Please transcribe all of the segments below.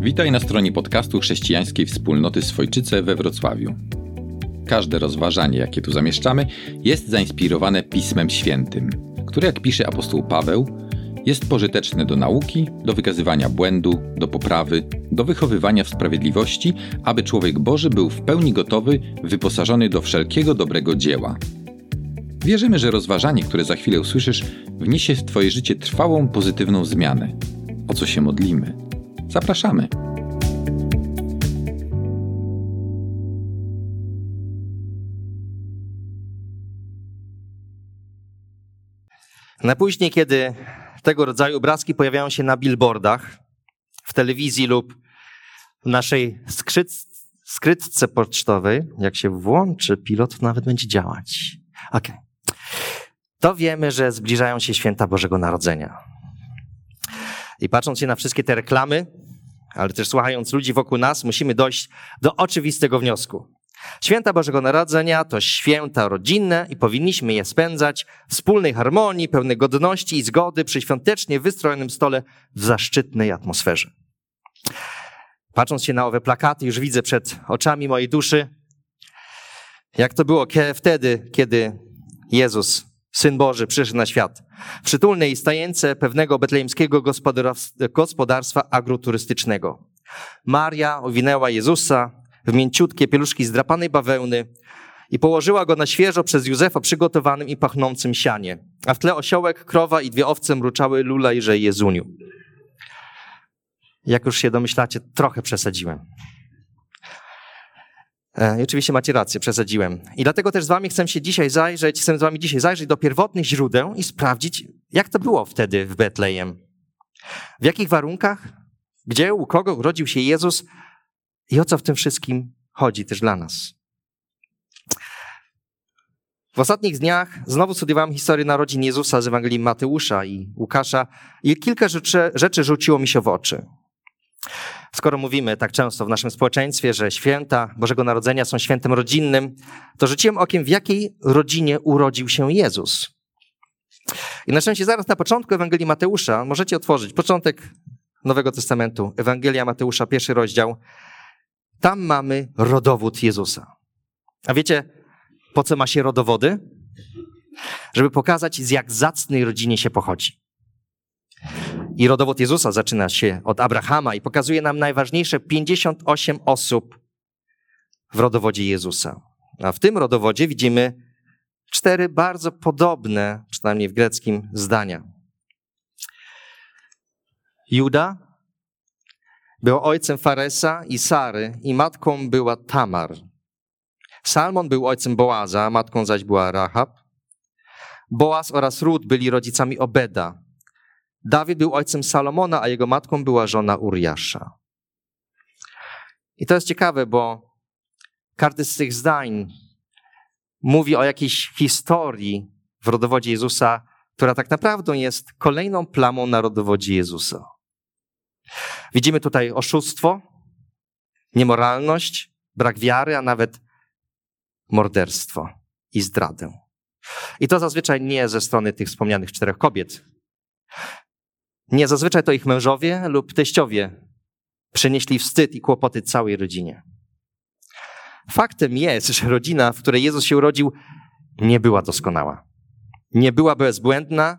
Witaj na stronie podcastu chrześcijańskiej wspólnoty Swojczyce we Wrocławiu. Każde rozważanie, jakie tu zamieszczamy, jest zainspirowane Pismem Świętym, które, jak pisze apostoł Paweł, jest pożyteczne do nauki, do wykazywania błędu, do poprawy, do wychowywania w sprawiedliwości, aby człowiek Boży był w pełni gotowy, wyposażony do wszelkiego dobrego dzieła. Wierzymy, że rozważanie, które za chwilę usłyszysz, wniesie w Twoje życie trwałą, pozytywną zmianę. O co się modlimy? Zapraszamy. Najpóźniej, kiedy tego rodzaju obrazki pojawiają się na billboardach, w telewizji lub w naszej skryt, skrytce pocztowej, jak się włączy pilot, to nawet będzie działać. Ok. To wiemy, że zbliżają się święta Bożego Narodzenia. I patrząc się na wszystkie te reklamy, ale też słuchając ludzi wokół nas, musimy dojść do oczywistego wniosku. Święta Bożego Narodzenia to święta rodzinne i powinniśmy je spędzać w wspólnej harmonii, pełnej godności i zgody przy świątecznie wystrojonym stole w zaszczytnej atmosferze. Patrząc się na owe plakaty, już widzę przed oczami mojej duszy, jak to było wtedy, kiedy Jezus, Syn Boży, przyszedł na świat. W przytulnej stajence pewnego betlejemskiego gospodarstwa agroturystycznego. Maria owinęła Jezusa w mięciutkie pieluszki zdrapanej bawełny i położyła go na świeżo przez Józefa przygotowanym i pachnącym sianie. A w tle osiołek, krowa i dwie owce mruczały lulejże Jezuniu. Jak już się domyślacie, trochę przesadziłem. E, I oczywiście macie rację, przesadziłem. I dlatego też z wami chcę się dzisiaj zajrzeć, chcę z wami dzisiaj zajrzeć do pierwotnych źródeł i sprawdzić, jak to było wtedy w Betlejem. W jakich warunkach, gdzie, u kogo urodził się Jezus i o co w tym wszystkim chodzi też dla nas. W ostatnich dniach znowu studiowałem historię narodzin Jezusa z Ewangelii Mateusza i Łukasza i kilka rzeczy, rzeczy rzuciło mi się w oczy. Skoro mówimy tak często w naszym społeczeństwie, że święta Bożego Narodzenia są świętem rodzinnym, to rzuciłem okiem, w jakiej rodzinie urodził się Jezus. I na szczęście zaraz na początku Ewangelii Mateusza możecie otworzyć początek Nowego Testamentu, Ewangelia Mateusza, pierwszy rozdział. Tam mamy rodowód Jezusa. A wiecie, po co ma się rodowody? Żeby pokazać, z jak zacnej rodzinie się pochodzi. I rodowód Jezusa zaczyna się od Abrahama i pokazuje nam najważniejsze 58 osób w rodowodzie Jezusa. A w tym rodowodzie widzimy cztery bardzo podobne, przynajmniej w greckim, zdania. Juda był ojcem Faresa i Sary i matką była Tamar. Salmon był ojcem Boaza, matką zaś była Rahab. Boaz oraz Rut byli rodzicami Obeda. Dawid był ojcem Salomona, a jego matką była żona Uriasza. I to jest ciekawe, bo każdy z tych zdań mówi o jakiejś historii w rodowodzie Jezusa, która tak naprawdę jest kolejną plamą na rodowodzie Jezusa. Widzimy tutaj oszustwo, niemoralność, brak wiary, a nawet morderstwo i zdradę. I to zazwyczaj nie ze strony tych wspomnianych czterech kobiet. Nie, zazwyczaj to ich mężowie lub teściowie przynieśli wstyd i kłopoty całej rodzinie. Faktem jest, że rodzina, w której Jezus się urodził, nie była doskonała. Nie była bezbłędna,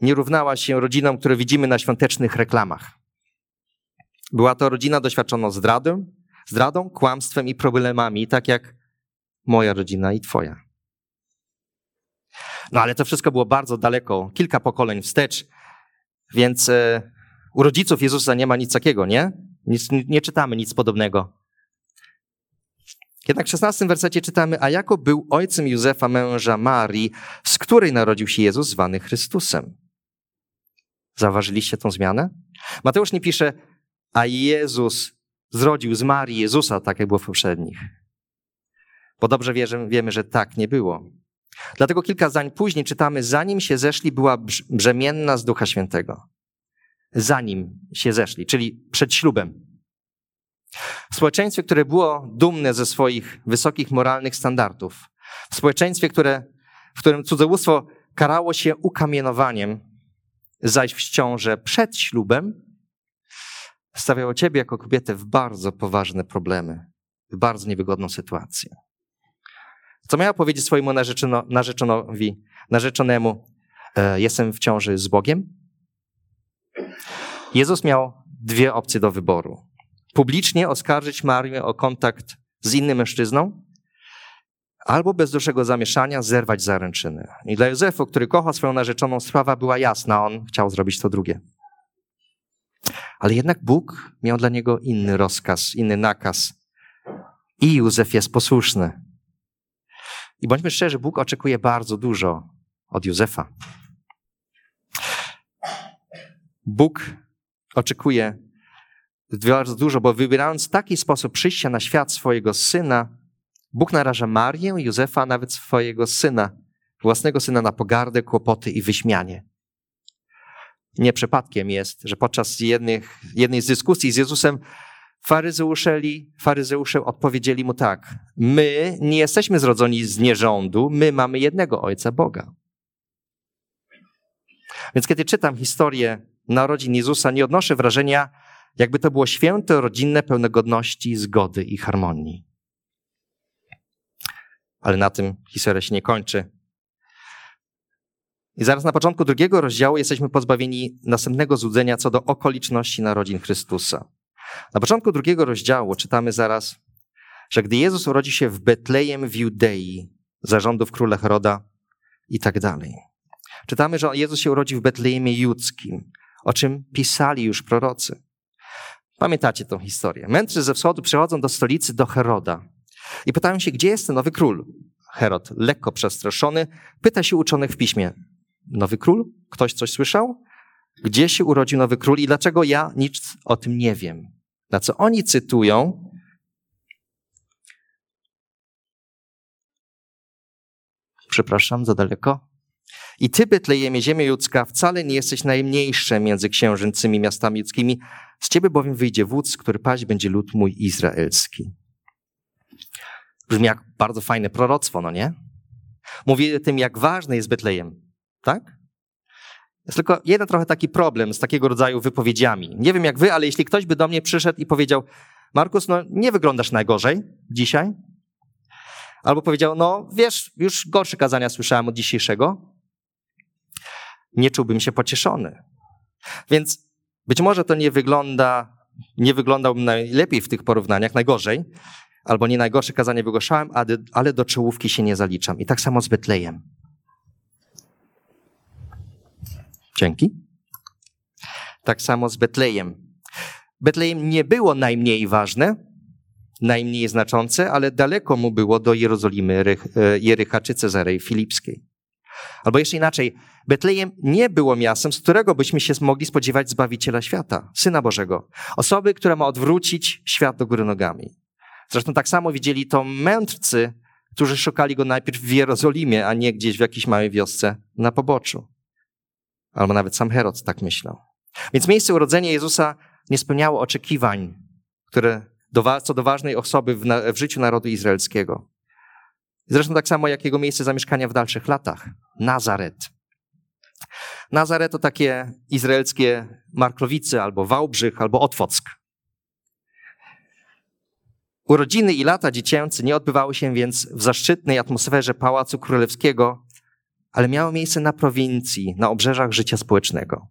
nie równała się rodzinom, które widzimy na świątecznych reklamach. Była to rodzina doświadczona zdradą, zdradą, kłamstwem i problemami, tak jak moja rodzina i twoja. No ale to wszystko było bardzo daleko, kilka pokoleń wstecz, więc e, u rodziców Jezusa nie ma nic takiego, nie? Nic, nie czytamy nic podobnego. Jednak w szesnastym wersecie czytamy, a jako był ojcem Józefa, męża Marii, z której narodził się Jezus zwany Chrystusem. Zauważyliście tą zmianę? Mateusz nie pisze, a Jezus zrodził z Marii Jezusa, tak jak było w poprzednich. Bo dobrze wiemy, że tak nie było. Dlatego kilka zdań później czytamy, zanim się zeszli, była brzemienna z Ducha Świętego. Zanim się zeszli, czyli przed ślubem. W społeczeństwie, które było dumne ze swoich wysokich moralnych standardów, w społeczeństwie, które, w którym cudzołóstwo karało się ukamienowaniem, zaś w ciąże przed ślubem, stawiało ciebie jako kobietę w bardzo poważne problemy, w bardzo niewygodną sytuację. Co miała powiedzieć swojemu narzeczono, narzeczonowi, narzeczonemu? E, jestem w ciąży z Bogiem? Jezus miał dwie opcje do wyboru. Publicznie oskarżyć Marię o kontakt z innym mężczyzną, albo bez dużego zamieszania zerwać zaręczyny. I dla Józefa, który kocha swoją narzeczoną, sprawa była jasna. On chciał zrobić to drugie. Ale jednak Bóg miał dla niego inny rozkaz, inny nakaz. I Józef jest posłuszny. I bądźmy szczerzy, Bóg oczekuje bardzo dużo od Józefa. Bóg oczekuje bardzo dużo, bo wybierając taki sposób przyjścia na świat swojego syna, Bóg naraża Marię, Józefa, a nawet swojego syna, własnego syna na pogardę, kłopoty i wyśmianie. Nie przypadkiem jest, że podczas jednych, jednej z dyskusji z Jezusem faryzeusze, faryzeusze odpowiedzieli mu tak: My nie jesteśmy zrodzeni z nierządu, my mamy jednego Ojca Boga. Więc kiedy czytam historię narodzin Jezusa, nie odnoszę wrażenia, jakby to było święto rodzinne pełne godności, zgody i harmonii. Ale na tym historia się nie kończy. I zaraz na początku drugiego rozdziału jesteśmy pozbawieni następnego złudzenia co do okoliczności narodzin Chrystusa. Na początku drugiego rozdziału czytamy zaraz, że gdy Jezus urodzi się w Betlejem w Judei, zarządów króla Heroda i tak dalej. Czytamy, że Jezus się urodzi w Betlejemie Judzkim, o czym pisali już prorocy. Pamiętacie tę historię. Mędrcy ze wschodu przychodzą do stolicy, do Heroda i pytają się, gdzie jest ten nowy król. Herod, lekko przestraszony, pyta się uczonych w piśmie. Nowy król? Ktoś coś słyszał? Gdzie się urodził nowy król i dlaczego ja nic o tym nie wiem? Na co oni cytują Przepraszam, za daleko. I ty, Betlejemie, ziemia judzka, wcale nie jesteś najmniejsze między księżycymi miastami judzkimi, z ciebie bowiem wyjdzie wódz, który paść będzie lud mój izraelski. Brzmi jak bardzo fajne proroctwo, no nie? Mówi o tym, jak ważny jest Betlejem, tak? Jest tylko jeden trochę taki problem z takiego rodzaju wypowiedziami. Nie wiem jak wy, ale jeśli ktoś by do mnie przyszedł i powiedział, Markus, no nie wyglądasz najgorzej dzisiaj. Albo powiedział, no wiesz, już gorsze kazania słyszałem od dzisiejszego. Nie czułbym się pocieszony. Więc być może to nie wygląda, nie wyglądałbym najlepiej w tych porównaniach, najgorzej, albo nie najgorsze kazanie wygłaszałem, ale do czołówki się nie zaliczam. I tak samo z Betlejem. Dzięki. Tak samo z Betlejem. Betlejem nie było najmniej ważne, najmniej znaczące, ale daleko mu było do Jerozolimy, e, Jericha czy Cezarei Filipskiej. Albo jeszcze inaczej, Betlejem nie było miastem, z którego byśmy się mogli spodziewać Zbawiciela świata, Syna Bożego. Osoby, która ma odwrócić świat do góry nogami. Zresztą tak samo widzieli to mędrcy, którzy szukali go najpierw w Jerozolimie, a nie gdzieś w jakiejś małej wiosce na poboczu. Albo nawet sam Herod tak myślał. Więc miejsce urodzenia Jezusa nie spełniało oczekiwań, które do, co do ważnej osoby w, na, w życiu narodu izraelskiego. Zresztą tak samo jak jego miejsce zamieszkania w dalszych latach. Nazaret. Nazaret to takie izraelskie Marklowice, albo Wałbrzych, albo Otwock. Urodziny i lata dziecięce nie odbywały się więc w zaszczytnej atmosferze Pałacu Królewskiego, ale miały miejsce na prowincji, na obrzeżach życia społecznego.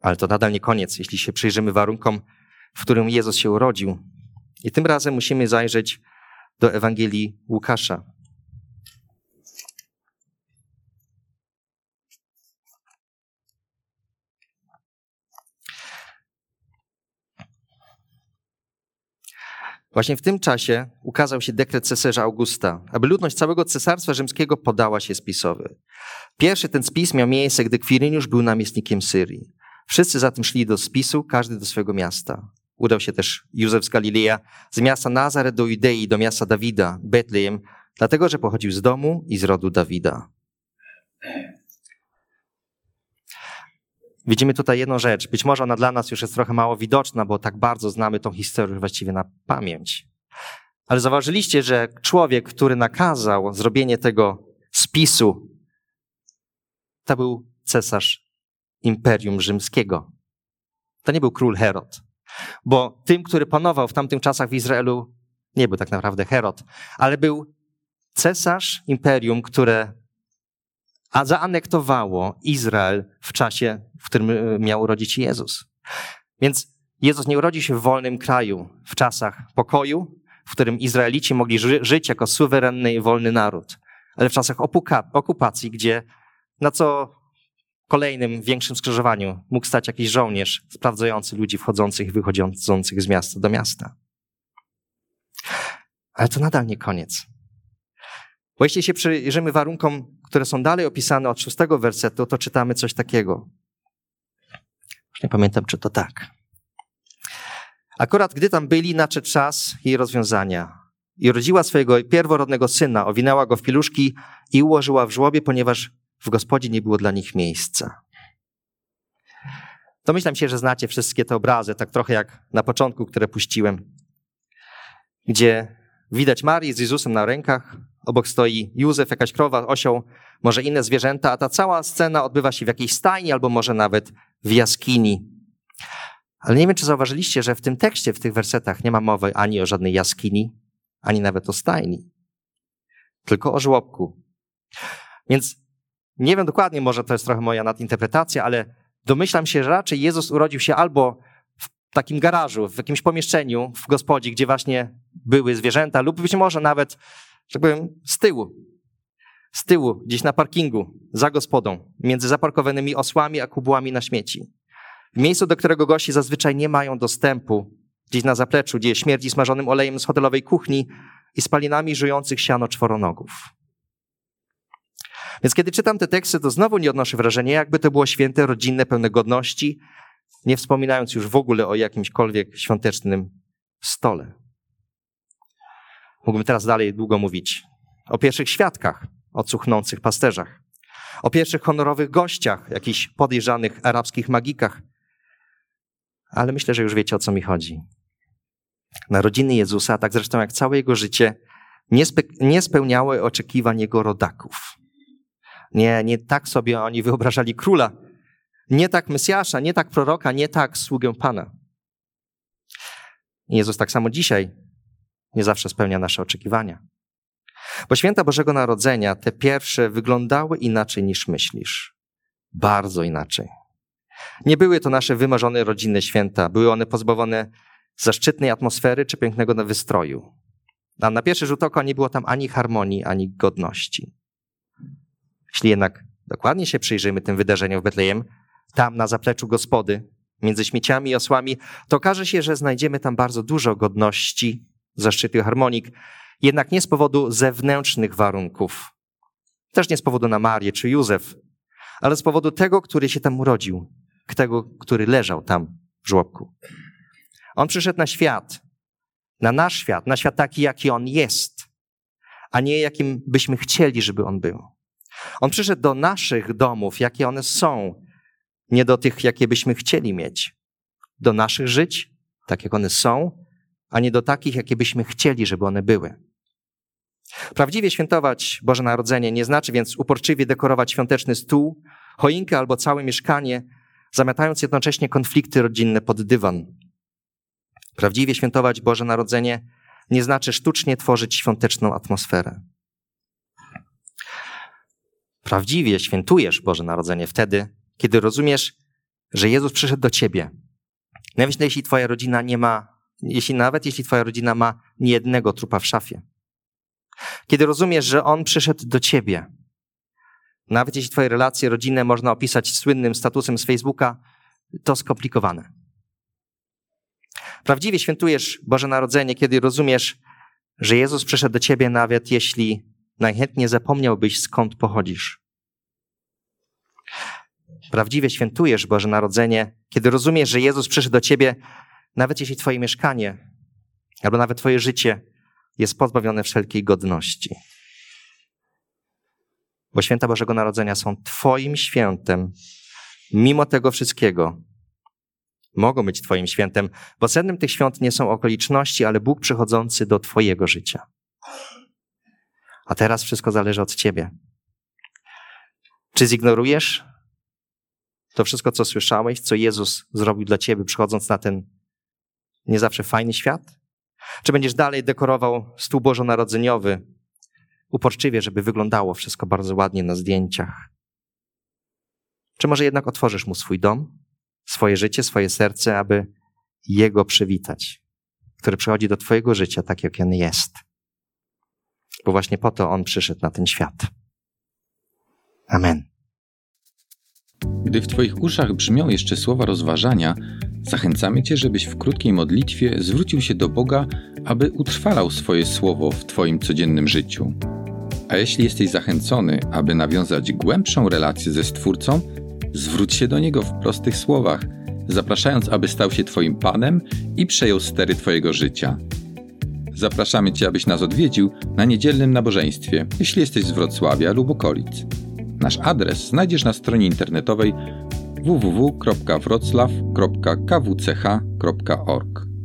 Ale to nadal nie koniec, jeśli się przyjrzymy warunkom, w którym Jezus się urodził. I tym razem musimy zajrzeć do Ewangelii Łukasza. Właśnie w tym czasie ukazał się dekret cesarza Augusta, aby ludność całego cesarstwa rzymskiego podała się spisowi. Pierwszy ten spis miał miejsce, gdy Kwiryniusz był namiestnikiem Syrii. Wszyscy zatem szli do spisu, każdy do swojego miasta. Udał się też Józef z Galileja, z miasta Nazaret do Judei, do miasta Dawida, Betlejem, dlatego że pochodził z domu i z rodu Dawida. Widzimy tutaj jedną rzecz. Być może ona dla nas już jest trochę mało widoczna, bo tak bardzo znamy tą historię właściwie na pamięć. Ale zauważyliście, że człowiek, który nakazał zrobienie tego spisu, to był cesarz Imperium Rzymskiego. To nie był król Herod, bo tym, który panował w tamtych czasach w Izraelu, nie był tak naprawdę Herod, ale był cesarz imperium, które a zaanektowało Izrael w czasie, w którym e, miał urodzić Jezus. Więc Jezus nie urodził się w wolnym kraju, w czasach pokoju, w którym Izraelici mogli ży żyć jako suwerenny i wolny naród, ale w czasach okupacji, gdzie na co kolejnym większym skrzyżowaniu mógł stać jakiś żołnierz sprawdzający ludzi wchodzących i wychodzących z miasta do miasta. Ale to nadal nie koniec. Bo jeśli się przyjrzymy warunkom, które są dalej opisane od szóstego wersetu, to czytamy coś takiego. Już nie pamiętam, czy to tak. Akurat gdy tam byli, nadszedł czas jej rozwiązania. I rodziła swojego pierworodnego syna, owinęła go w piluszki i ułożyła w żłobie, ponieważ w gospodzie nie było dla nich miejsca. Domyślam się, że znacie wszystkie te obrazy, tak trochę jak na początku, które puściłem, gdzie widać Marię z Jezusem na rękach, obok stoi Józef, jakaś krowa, osioł, może inne zwierzęta, a ta cała scena odbywa się w jakiejś stajni albo może nawet w jaskini. Ale nie wiem, czy zauważyliście, że w tym tekście, w tych wersetach nie ma mowy ani o żadnej jaskini, ani nawet o stajni, tylko o żłobku. Więc nie wiem dokładnie, może to jest trochę moja nadinterpretacja, ale domyślam się, że raczej Jezus urodził się albo w takim garażu, w jakimś pomieszczeniu w gospodzie, gdzie właśnie były zwierzęta, lub być może nawet, tak powiem, z tyłu. Z tyłu, gdzieś na parkingu, za gospodą, między zaparkowanymi osłami a kubłami na śmieci. W miejscu, do którego gości zazwyczaj nie mają dostępu, gdzieś na zapleczu, gdzie śmierdzi smażonym olejem z hotelowej kuchni i spalinami żujących siano czworonogów. Więc kiedy czytam te teksty, to znowu nie odnoszę wrażenia, jakby to było święte, rodzinne, pełne godności, nie wspominając już w ogóle o jakimśkolwiek świątecznym stole. Mógłbym teraz dalej długo mówić o pierwszych świadkach, o cuchnących pasterzach, o pierwszych honorowych gościach, jakichś podejrzanych arabskich magikach. Ale myślę, że już wiecie o co mi chodzi. Narodziny Jezusa, tak zresztą jak całe jego życie, nie, spe- nie spełniały oczekiwań jego rodaków. Nie, nie tak sobie oni wyobrażali króla, nie tak Mesjasza, nie tak proroka, nie tak sługę Pana. Jezus tak samo dzisiaj nie zawsze spełnia nasze oczekiwania. Bo święta Bożego Narodzenia, te pierwsze, wyglądały inaczej niż myślisz. Bardzo inaczej. Nie były to nasze wymarzone rodzinne święta. Były one pozbawione zaszczytnej atmosfery czy pięknego wystroju. A na pierwszy rzut oka nie było tam ani harmonii, ani godności. Jeśli jednak dokładnie się przyjrzymy tym wydarzeniom w Betlejem, tam na zapleczu gospody, między śmieciami i osłami, to okaże się, że znajdziemy tam bardzo dużo godności, zaszczytu i harmonik, jednak nie z powodu zewnętrznych warunków. Też nie z powodu na Marię czy Józef, ale z powodu tego, który się tam urodził, tego, który leżał tam w żłobku. On przyszedł na świat, na nasz świat, na świat taki, jaki on jest, a nie jakim byśmy chcieli, żeby on był. On przyszedł do naszych domów, jakie one są, nie do tych, jakie byśmy chcieli mieć. Do naszych żyć, tak jak one są, a nie do takich, jakie byśmy chcieli, żeby one były. Prawdziwie świętować Boże Narodzenie nie znaczy więc uporczywie dekorować świąteczny stół, choinkę albo całe mieszkanie, zamiatając jednocześnie konflikty rodzinne pod dywan. Prawdziwie świętować Boże Narodzenie nie znaczy sztucznie tworzyć świąteczną atmosferę. Prawdziwie świętujesz Boże Narodzenie wtedy, kiedy rozumiesz, że Jezus przyszedł do ciebie. Nawet jeśli twoja rodzina nie ma, jeśli nawet jeśli twoja rodzina ma niejednego trupa w szafie. Kiedy rozumiesz, że On przyszedł do ciebie. Nawet jeśli twoje relacje rodzinne można opisać słynnym statusem z Facebooka, to skomplikowane. Prawdziwie świętujesz Boże Narodzenie, kiedy rozumiesz, że Jezus przyszedł do ciebie, nawet jeśli najchętniej zapomniałbyś, skąd pochodzisz. Prawdziwie świętujesz Boże Narodzenie, kiedy rozumiesz, że Jezus przyszedł do ciebie, nawet jeśli twoje mieszkanie albo nawet twoje życie jest pozbawione wszelkiej godności. Bo święta Bożego Narodzenia są twoim świętem, mimo tego wszystkiego. Mogą być twoim świętem, bo sednem tych świąt nie są okoliczności, ale Bóg przychodzący do twojego życia. A teraz wszystko zależy od ciebie. Czy zignorujesz To wszystko, co słyszałeś, co Jezus zrobił dla ciebie, przychodząc na ten nie zawsze fajny świat? Czy będziesz dalej dekorował stół bożonarodzeniowy uporczywie, żeby wyglądało wszystko bardzo ładnie na zdjęciach? Czy może jednak otworzysz mu swój dom, swoje życie, swoje serce, aby jego przywitać, który przychodzi do twojego życia tak, jak on jest? Bo właśnie po to on przyszedł na ten świat. Amen. Gdy w Twoich uszach brzmią jeszcze słowa rozważania, zachęcamy Cię, żebyś w krótkiej modlitwie zwrócił się do Boga, aby utrwalał swoje słowo w Twoim codziennym życiu. A jeśli jesteś zachęcony, aby nawiązać głębszą relację ze Stwórcą, zwróć się do Niego w prostych słowach, zapraszając, aby stał się Twoim Panem i przejął stery Twojego życia. Zapraszamy Cię, abyś nas odwiedził na niedzielnym nabożeństwie, jeśli jesteś z Wrocławia lub okolic. Nasz adres znajdziesz na stronie internetowej www.wroclaw.kwch.org.